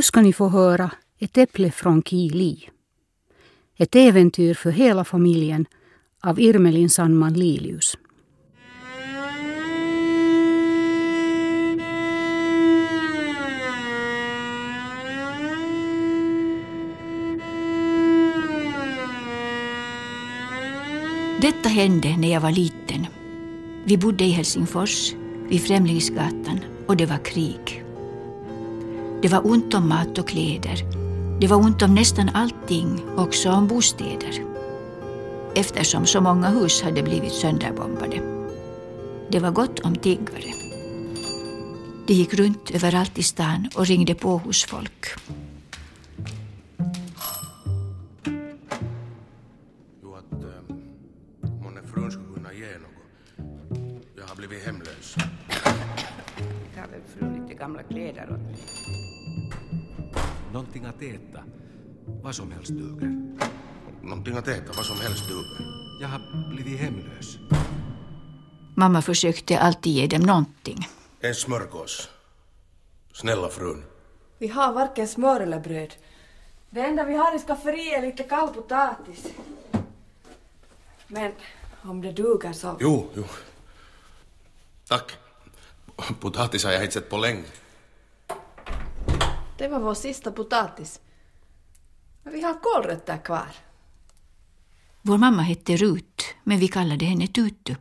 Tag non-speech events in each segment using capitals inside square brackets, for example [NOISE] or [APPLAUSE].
Nu ska ni få höra Ett äpple från Kili. Ett äventyr för hela familjen av Irmelin Sandman Lilius. Detta hände när jag var liten. Vi bodde i Helsingfors, vid Främlingsgatan, och det var krig. Det var ont om mat och kläder. Det var ont om nästan allting, också om bostäder. Eftersom så många hus hade blivit sönderbombade. Det var gott om tiggare. De gick runt överallt i stan och ringde på hos folk. Något. Jag har blivit hemlös. Tar väl fru lite gamla kläder åt mig. Någonting att äta. Vad som helst duger. Någonting att äta, vad som helst duger. Jag har blivit hemlös. Mamma försökte alltid ge dem någonting. En smörgås. Snälla frun. Vi har varken smör eller bröd. Det enda vi har i skafferiet är lite kall potatis. Men om det duger så... Jo, jo. Tack. Potatis har jag inte sett på länge. Det var vår sista potatis. Men vi har kålrötter kvar. Vår mamma hette Rut, men vi kallade henne Tutu.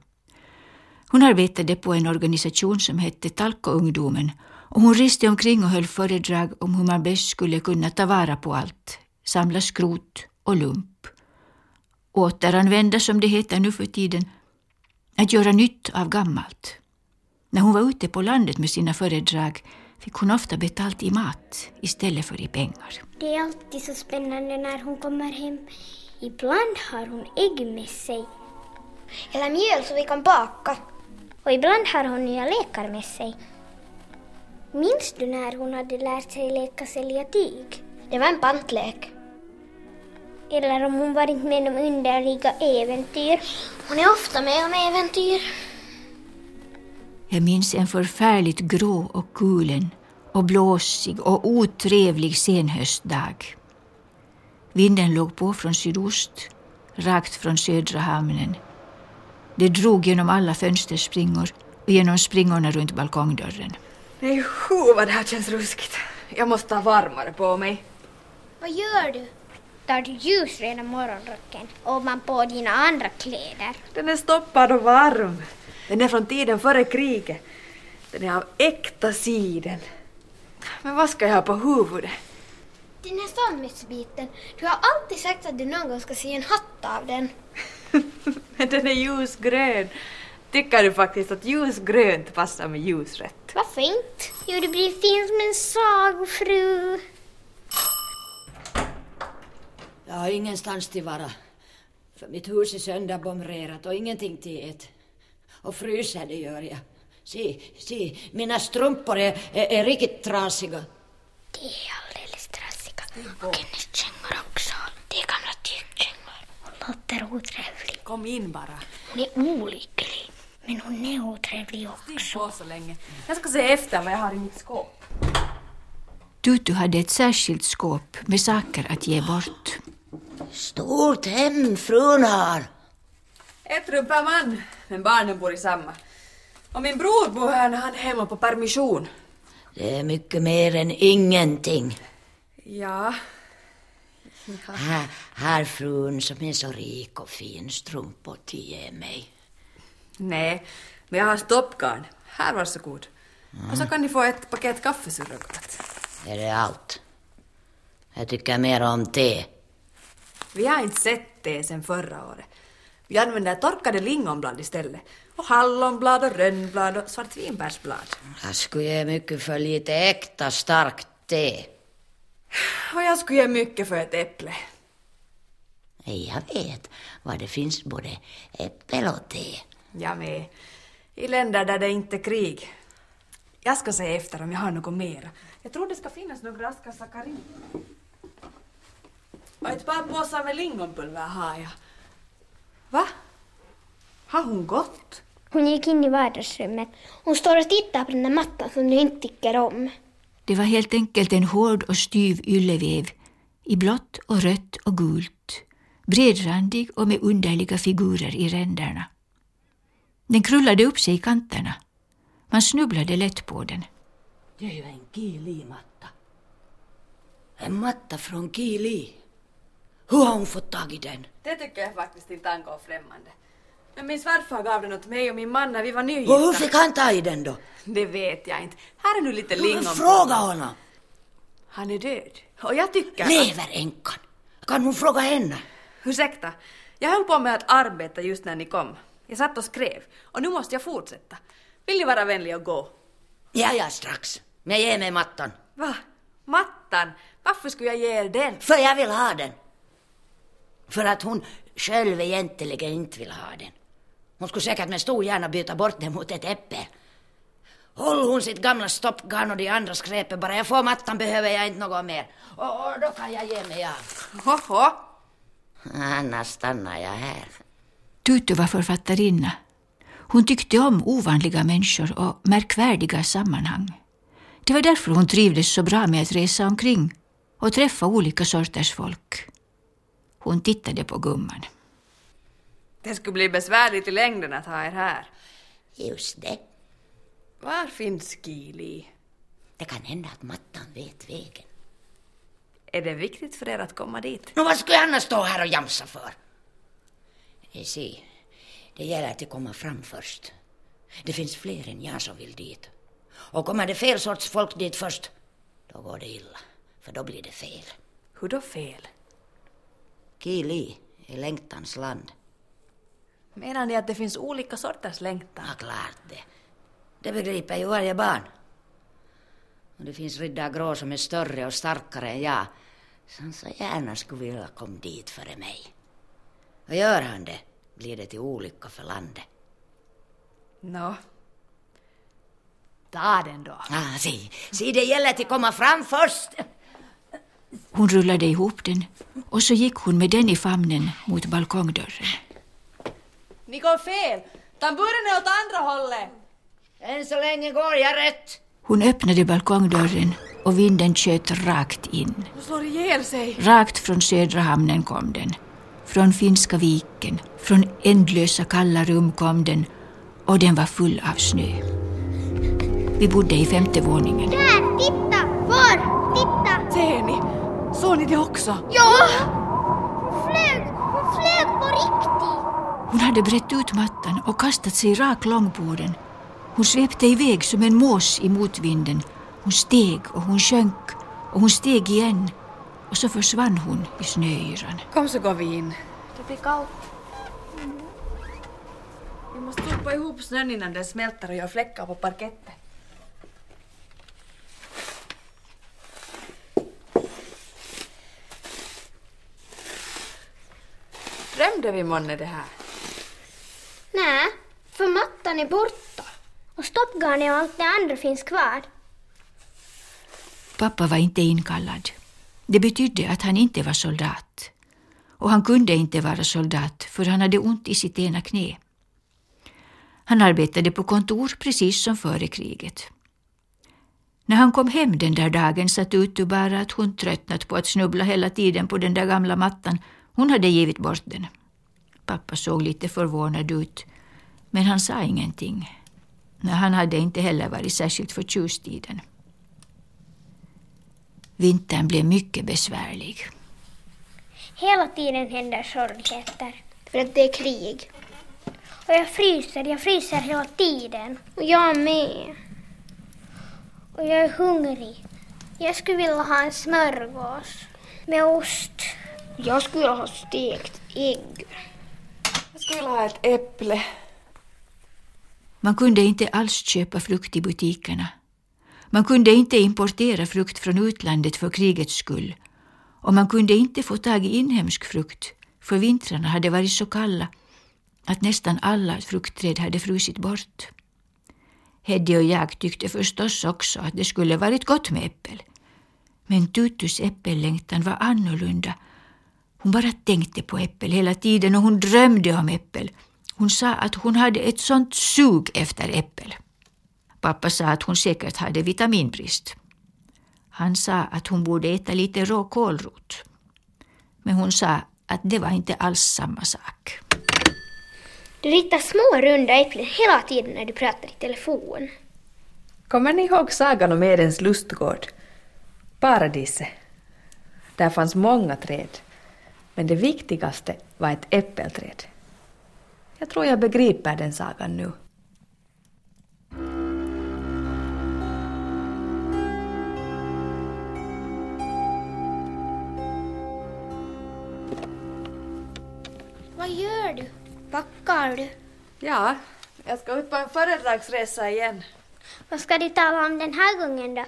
Hon arbetade på en organisation som hette Talko-ungdomen och hon reste omkring och höll föredrag om hur man bäst skulle kunna ta vara på allt, samla skrot och lump. Återanvända, som det heter nu för tiden, att göra nytt av gammalt. När hon var ute på landet med sina föredrag fick hon ofta betalt i mat istället för i pengar. Det är alltid så spännande när hon kommer hem. Ibland har hon ägg med sig. Eller mjöl så vi kan baka. Och ibland har hon nya lekar med sig. Minns du när hon hade lärt sig leka sälja tyg? Det var en pantlek. Eller om hon varit med om underliga äventyr? Hon är ofta med om äventyr. Jag minns en förfärligt grå och kulen och blåsig och otrevlig senhöstdag. Vinden låg på från sydost, rakt från södra hamnen. Det drog genom alla fönsterspringor och genom springorna runt balkongdörren. Nej, hu vad det här känns ruskigt. Jag måste ha varmare på mig. Vad gör du? Tar du ljusrena morgonrocken och man på dina andra kläder? Den är stoppad och varm. Den är från tiden före kriget. Den är av äkta siden. Men vad ska jag ha på huvudet? Den här sammetsbiten. Du har alltid sagt att du någon gång ska sy en hatt av den. [LAUGHS] Men den är ljusgrön. Tycker du faktiskt att ljusgrönt passar med ljusrött? Vad fint. Jo, det blir fint som en sagofru. Jag har ingenstans till vara. För mitt hus är sönderbomberat och ingenting till ät. Och fryser det gör jag. Se, se, mina strumpor är, är, är riktigt trasiga. De är alldeles trassiga. Och hennes kängor också. Det är gamla tygkängor. Hon låter otrevlig. Kom in bara. Hon är olycklig. Men hon är otrevlig Stig också. på så länge. Jag ska se efter vad jag har i mitt skåp. Tutu hade ett särskilt skåp med saker att ge bort. Stort hem frun har. Ett rum per man, men barnen bor i samma. Och min bror bor här när han är hemma på permission. Det är mycket mer än ingenting. Ja, Här, här frun som är så rik och fin strumpor till ge mig. nej, men jag har stoppgarn. Här varsågod. Och så kan ni få ett paket kaffesurrogat. Är det allt? Jag tycker mer om te. Vi har inte sett det sen förra året. Vi använder torkade lingonblad istället. Och hallonblad och rönnblad och svartvinbärsblad. Jag skulle ge mycket för lite äkta starkt te. Och jag skulle ge mycket för ett äpple. Jag vet var det finns både äppel och te. Jag med. I länder där det inte är krig. Jag ska se efter om jag har något mera. Jag tror det ska finnas några askar sakarin. Och ett par påsar med lingonpulver har jag. Va? Har hon gått? Hon gick in i vardagsrummet. Hon står och tittar på den där mattan som du inte tycker om. Det var helt enkelt en hård och styv ylleväv i blått och rött och gult, bredrandig och med underliga figurer i ränderna. Den krullade upp sig i kanterna. Man snubblade lätt på den. Det är ju en Kili-matta. En matta från Kili. Hur har hon fått tag i den? Det tycker jag faktiskt inte angår främmande. Men min svärfar gav den åt mig och min man när vi var Och hur nygifta. fick han tag i den då? Det vet jag inte. Här är nu lite lingon. Fråga honom. Han är död. Och jag tycker... att- Lever änkan? Kan hon fråga henne? Ursäkta, jag höll på med att arbeta just när ni kom. Jag satt och skrev och nu måste jag fortsätta. Vill ni vara vänliga och gå? Ja, ja, strax. Men ge mig mattan. Va? Mattan? Varför skulle jag ge er den? För jag vill ha den. För att hon själv egentligen inte vill ha den. Hon skulle säkert med stor gärna byta bort den mot ett äpple. Håll hon sitt gamla stoppgarn och de andra skräpet bara. Jag får mattan behöver jag inte något mer. Och, och då kan jag ge mig av. Hoho! Annars stannar jag här. Tutu var författarinna. Hon tyckte om ovanliga människor och märkvärdiga sammanhang. Det var därför hon trivdes så bra med att resa omkring och träffa olika sorters folk. Hon tittade på gumman. Det skulle bli besvärligt i längden att ha er här. Just det. Var finns Kili? Det kan hända att mattan vet vägen. Är det viktigt för er att komma dit? Nå, vad skulle jag annars stå här och jamsa för? Eh, Se, det gäller att komma fram först. Det finns fler än jag som vill dit. Och kommer det fel sorts folk dit först, då går det illa. För då blir det fel. Hur då fel? Kili är längtans land. Menar ni att det finns olika sorters längtan? Ja, klart det. Det begriper ju varje barn. Och det finns riddar grå som är större och starkare än jag, som så gärna skulle vilja komma dit före mig. Och gör han det, blir det till olycka för landet. Nå. Ta den då. Ah, se, se, det gäller att komma fram först. Hon rullade ihop den och så gick hon med den i famnen mot balkongdörren. Ni går fel! Tamburen är åt andra hållet! Än så länge går jag rätt. Hon öppnade balkongdörren och vinden tjöt rakt in. Hon slår ihjäl sig. Rakt från södra hamnen kom den. Från Finska viken, från ändlösa kalla rum kom den och den var full av snö. Vi bodde i femte våningen. Där, titta! Var? Såg ni det också? Ja! Hon flög! Hon flög på riktigt! Hon hade brett ut mattan och kastat sig rak lång på den. Hon svepte iväg som en mås i motvinden. Hon steg och hon sjönk och hon steg igen och så försvann hon i snöyran. Kom så går vi in. Det blir kallt. Vi måste sopa ihop snön innan den smälter och gör fläckar på parketten. Drömde vi månne det här? Nej, för mattan är borta. Och stoppgarnet och allt det andra finns kvar. Pappa var inte inkallad. Det betydde att han inte var soldat. Och han kunde inte vara soldat för han hade ont i sitt ena knä. Han arbetade på kontor precis som före kriget. När han kom hem den där dagen sa Tutu bara att hon tröttnat på att snubbla hela tiden på den där gamla mattan. Hon hade givit bort den. Pappa såg lite förvånad ut, men han sa ingenting. Han hade inte heller varit särskilt förtjust i den. Vintern blev mycket besvärlig. Hela tiden händer sorgligheter. För att det är krig. Och jag fryser, jag fryser hela tiden. Och jag med. Och jag är hungrig. Jag skulle vilja ha en smörgås. Med ost. Jag skulle ha stekt ägg. Jag skulle vilja ha ett äpple. Man kunde inte alls köpa frukt i butikerna. Man kunde inte importera frukt från utlandet för krigets skull. Och man kunde inte få tag i inhemsk frukt, för vintrarna hade varit så kalla att nästan alla fruktträd hade frusit bort. Heddy och jag tyckte förstås också att det skulle varit gott med äppel. Men Tutus äppellängtan var annorlunda. Hon bara tänkte på äppel hela tiden och hon drömde om äppel. Hon sa att hon hade ett sånt sug efter äppel. Pappa sa att hon säkert hade vitaminbrist. Han sa att hon borde äta lite rå kålrot. Men hon sa att det var inte alls samma sak. Du ritar små runda äpplen hela tiden när du pratar i telefon. Kommer ni ihåg sagan om Edens lustgård? Paradiset. Där fanns många träd. Men det viktigaste var ett äppelträd. Jag tror jag begriper den sagan nu. Vad gör du? Packar du? Ja, jag ska ut på en föredragsresa igen. Vad ska du tala om den här gången då?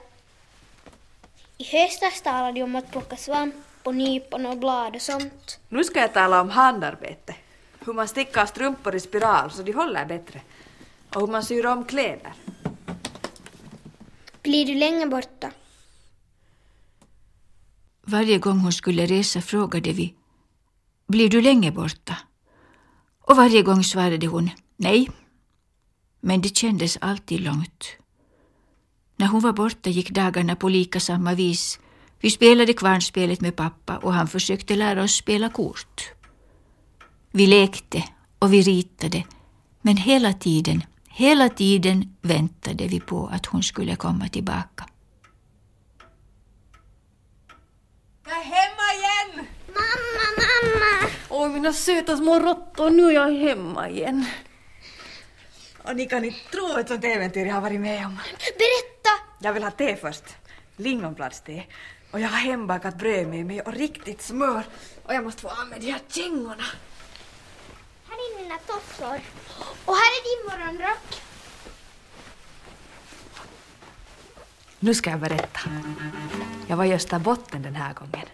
I höstas talade du om att plocka svamp och nypon och blad och sånt. Nu ska jag tala om handarbete. Hur man stickar strumpor i spiral så de håller bättre. Och hur man syr om kläder. Blir du länge borta? Varje gång hon skulle resa frågade vi Blir du länge borta? Och varje gång svarade hon nej. Men det kändes alltid långt. När hon var borta gick dagarna på lika samma vis. Vi spelade kvarnspelet med pappa och han försökte lära oss spela kort. Vi lekte och vi ritade, men hela tiden, hela tiden väntade vi på att hon skulle komma tillbaka. Jag är hemma igen! Mamma, mamma! Oj, mina söta små råttor, nu är jag hemma igen. Och ni kan inte tro ett sånt äventyr jag har varit med om. Berätta! Jag vill ha te först. Lingonbladste. Och jag har hembakat bröd med mig och riktigt smör. Och jag måste få av mig de här kängorna. Här är mina tofflor. Och här är din morgonrock. Nu ska jag berätta. Jag var i Österbotten den här gången.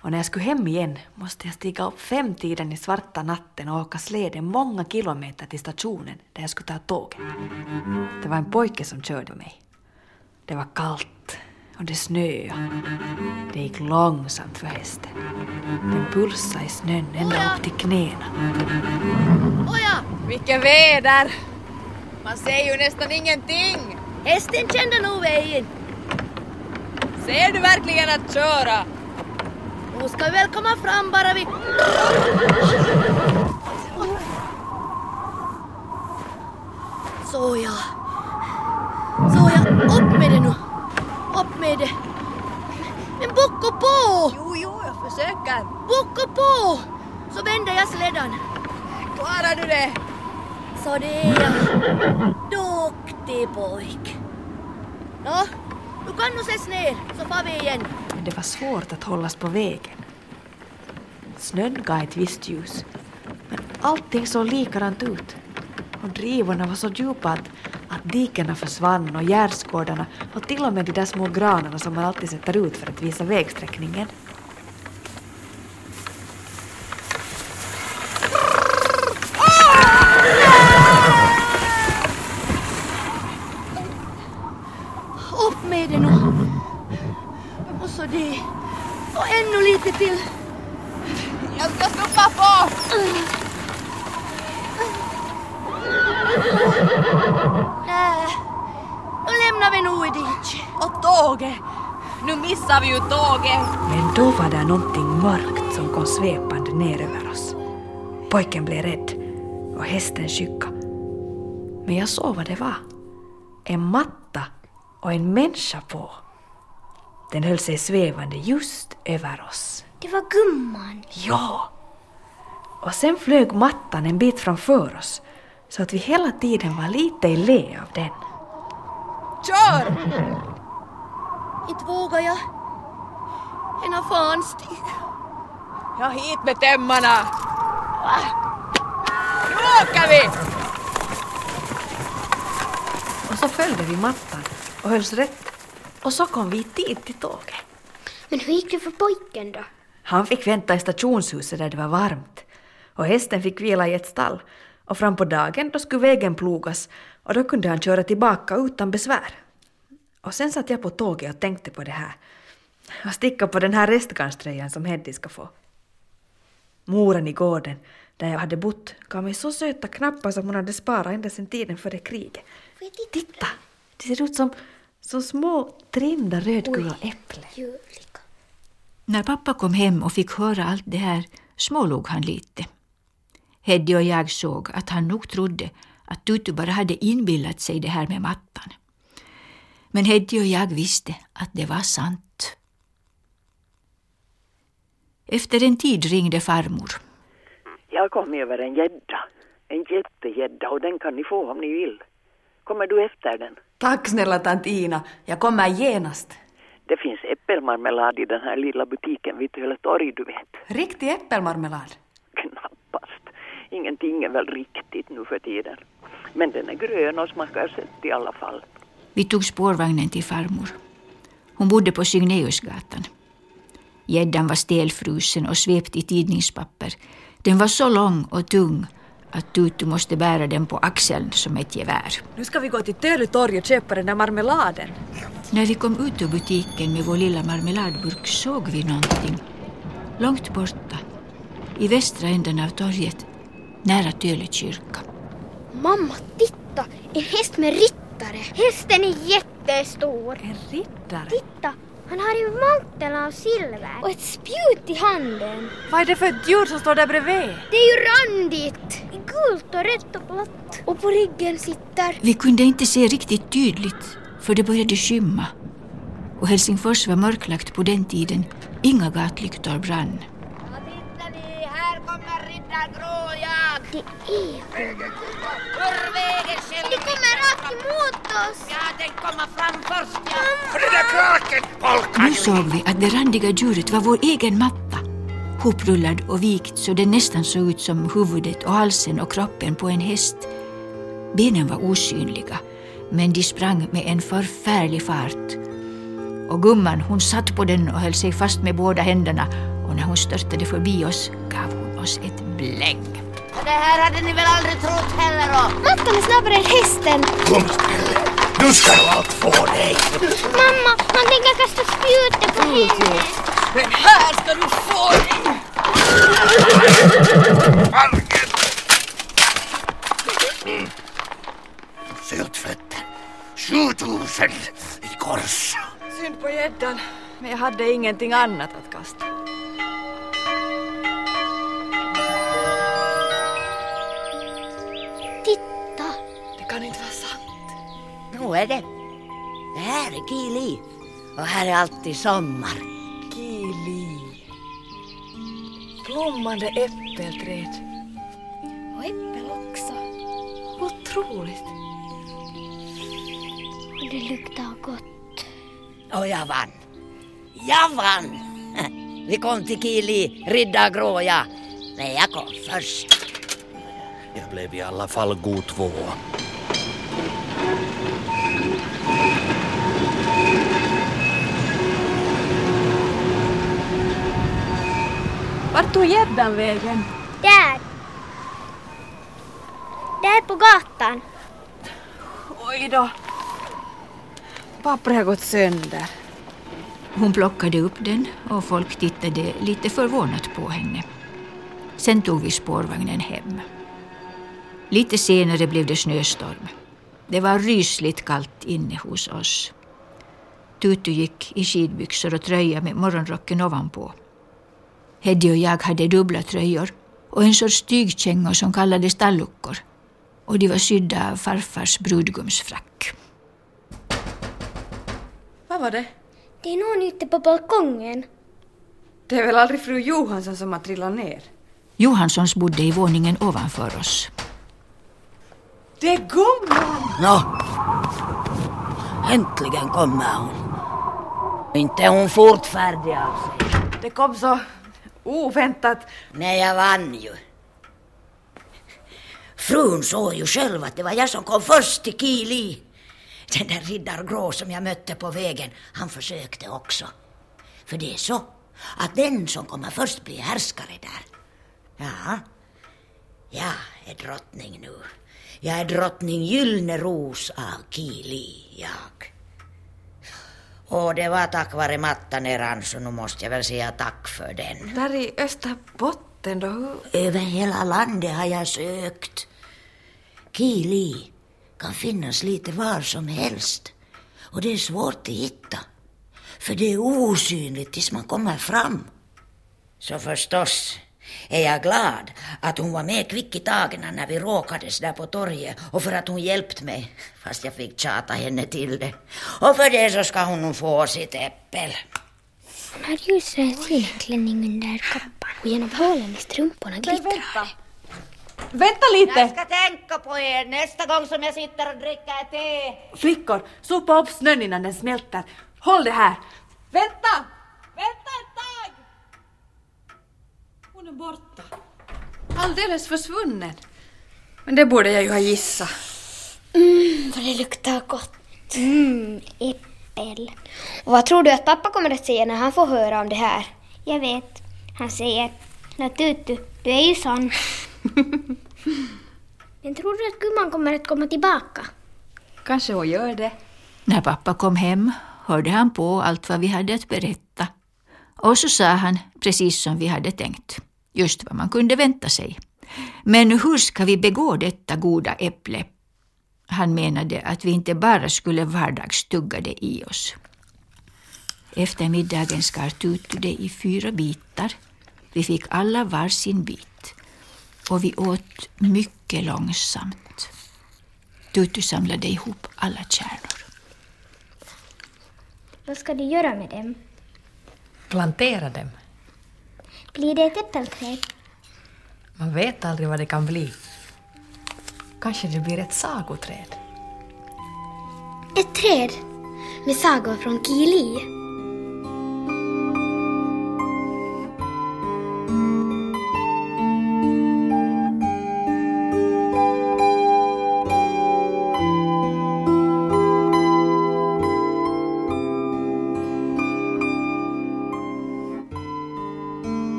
Och när jag skulle hem igen måste jag stiga upp femtiden i svarta natten och åka släde många kilometer till stationen där jag skulle ta tåget. Det var en pojke som körde mig. Det var kallt och det snöade. Det gick långsamt för hästen. Den pulsade i snön ända upp till knäna. Åja! Vilket väder! Man ser ju nästan ingenting. Hästen kände nog vägen. Ser du verkligen att köra? Nu ska vi väl komma fram bara vi... Såja. Såja, upp med det nu. Upp med det. Men bocka på! Jo, jo, jag försöker. Bocka på! Så vänder jag slädan. Klarar du det? Så det är jag. Duktig pojk. Nå, nu kan du ses ner så far vi igen. Men det var svårt att hållas på vägen. Snön gav ett visst ljus. Men allting såg likadant ut. Och drivorna var så djupa att dikena försvann och gärdsgårdarna och till och med de där små granarna som man alltid sätter ut för att visa vägsträckningen. Upp med det nu. Och så det. Och ännu lite till. Jag ska stoppa på! Nä, nu lämnar vi nog i dit. Och tåget! Nu missar vi ju tåget! Men då var det någonting mörkt som kom svepande ner över oss. Pojken blev rädd och hästen tjycka. Men jag såg vad det var. En matta och en människa på. Den höll sig svävande just över oss. Det var gumman. Ja! Och sen flög mattan en bit framför oss så att vi hela tiden var lite i lä av den. Kör! [LAUGHS] Inte vågar jag. En av fan stig. Ja, hit med tömmarna! Nu åker vi! Och så följde vi mattan och hölls rätt. Och så kom vi i tid till tåget. Men hur gick det för pojken då? Han fick vänta i stationshuset där det var varmt. Och hästen fick vila i ett stall. Och fram på dagen då skulle vägen plogas och då kunde han köra tillbaka utan besvär. Och sen satt jag på tåget och tänkte på det här. Och sticka på den här restgarnströjan som Heddy ska få. Moren i gården, där jag hade bott, gav mig så söta knappar som hon hade sparat ända sedan tiden före kriget. Titta! Det ser ut som, Så små trimda rödgula äpplen. När pappa kom hem och fick höra allt det här smålog han lite. Heddy och jag såg att han nog trodde att Tutu bara hade inbillat sig det här med mattan. Men Heddy och jag visste att det var sant. Efter en tid ringde farmor. Jag kommit över en gädda. En jättegädda och den kan ni få om ni vill. Kommer du efter den? Tack snälla tant Ina, jag kommer genast. Det finns äppelmarmelad i den här lilla butiken vid Töle torg, du vet. Riktig äppelmarmelad. Knappast. Ingenting är väl riktigt nu för tiden. Men den är grön och smakar sött i alla fall. Vi tog spårvagnen till farmor. Hon bodde på Signeusgatan. Gäddan var stelfrusen och svept i tidningspapper. Den var så lång och tung att Tutu måste bära den på axeln som ett gevär. Nu ska vi gå till Töle torg och köpa den där marmeladen. När vi kom ut ur butiken med vår lilla marmeladburk såg vi någonting. Långt borta, i västra änden av torget, nära Töle kyrka. Mamma, titta! En häst med ryttare. Hästen är jättestor. En riddare? Titta! Han har en mantel av silver och ett spjut i handen. Vad är det för ett djur som står där bredvid? Det är ju randigt! Gult och rött och blått. Och på ryggen sitter... Vi kunde inte se riktigt tydligt, för det började skymma. Och Helsingfors var mörklagt på den tiden. Inga gatlyktor brann. Titta ni, här kommer riddar Gråjag. Det är hon. Det kommer rakt emot oss. Ja, den kommer fram först. Ja. Och den där kraken, polkan! Nu såg vi att det randiga djuret var vår egen matta. Hoprullad och vikt så den nästan såg ut som huvudet och halsen och kroppen på en häst. Benen var osynliga, men de sprang med en förfärlig fart. Och gumman hon satt på den och höll sig fast med båda händerna och när hon störtade förbi oss gav hon oss ett bläng. Det här hade ni väl aldrig trott heller då? Mattan är snabbare än hästen. Kom Stelle, nu ska du allt få dig! Mamma, han tänker kasta spjutet på henne. Men här ska du få dig! Fargen! Syltfötter, 7000 i kors. Synd på gäddan, men jag hade ingenting annat att kasta. Kan inte vara sant. Nu är det. Det här är Kili. Och här är alltid sommar. Kili. Blommande äppelträd. Och äppel också. Otroligt. Och det luktar gott. Och jag vann. Jag vann! [LAUGHS] Vi kom till Kili, Ridda Gråja. Men jag kom först. Jag blev i alla fall god tvåa. Vart tog gäddan vägen? Där! Där på gatan. Oj då. Pappret har gått sönder. Hon plockade upp den och folk tittade lite förvånat på henne. Sen tog vi spårvagnen hem. Lite senare blev det snöstorm. Det var rysligt kallt inne hos oss. Tutu gick i skidbyxor och tröja med morgonrocken ovanpå. Heddy och jag hade dubbla tröjor och en sorts tygkängor som kallades talluckor. Och de var sydda av farfars brudgumsfrack. Vad var det? Det är någon ute på balkongen. Det är väl aldrig fru Johansson som har trillat ner? Johanssons bodde i våningen ovanför oss. Det är gumman! Nå. Äntligen kommer hon. Inte är hon fort färdig av sig. Det kom så oväntat. Nej, jag vann ju. Frun såg ju själv att det var jag som kom först till Kili. Den där riddar Grå som jag mötte på vägen, han försökte också. För det är så att den som kommer först blir härskare där. Ja, jag är drottning nu. Jag är drottning Gyllene Ros av Kili, jag. Och det var tack vare mattan eran, så nu måste jag väl säga tack för den. Där i Österbotten då? hur- Över hela landet har jag sökt. Kili kan finnas lite var som helst. Och det är svårt att hitta. För det är osynligt tills man kommer fram. Så förstås är jag glad att hon var med kvick i tagen när vi råkades där på torget och för att hon hjälpt mig, fast jag fick tjata henne till det. Och för det så ska hon nog få sitt äppel. Hon har ljusröd klänning under kappan och genom hålen i strumporna glittrar Vänta lite! Jag ska tänka på er nästa gång som jag sitter och dricker te. Flickor, sopa upp snön innan den smälter. Håll det här. Vänta! Vänta! Hon är borta. Alldeles försvunnen. Men det borde jag ju ha gissat. Mm, vad det luktar gott. Mm, äppel. Och vad tror du att pappa kommer att säga när han får höra om det här? Jag vet. Han säger, Natutu, du är ju sån. [LAUGHS] Men tror du att gumman kommer att komma tillbaka? Kanske hon gör det. När pappa kom hem hörde han på allt vad vi hade att berätta. Och så sa han precis som vi hade tänkt. Just vad man kunde vänta sig. Men hur ska vi begå detta goda äpple? Han menade att vi inte bara skulle vardagstugga det i oss. Efter middagen skar Tutu det i fyra bitar. Vi fick alla var sin bit. Och vi åt mycket långsamt. Tutu samlade ihop alla kärnor. Vad ska du göra med dem? Plantera dem. Blir det ett äppelträd? Man vet aldrig vad det kan bli. Kanske det blir ett sagoträd. Ett träd med sagor från Kili.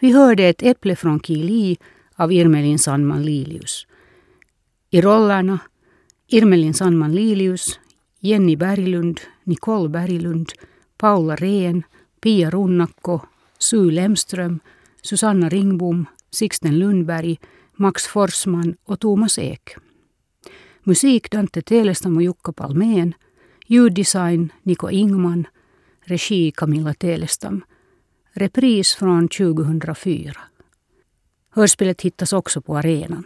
Vi hörde ett äpple från Kili av Irmelin Sandman Lilius. I rollerna Irmelin Sandman Lilius, Jenny Berglund, Nicole Berglund, Paula Rehn, Pia Runnakko, Sue Lemström, Susanna Ringbom, Sixten Lundberg, Max Forsman och Thomas Ek. Musik Dante Telestam och Jukka Palmén. Ljuddesign Niko Ingman. Regi Camilla Telestam. Repris från 2004. Hörspelet hittas också på arenan.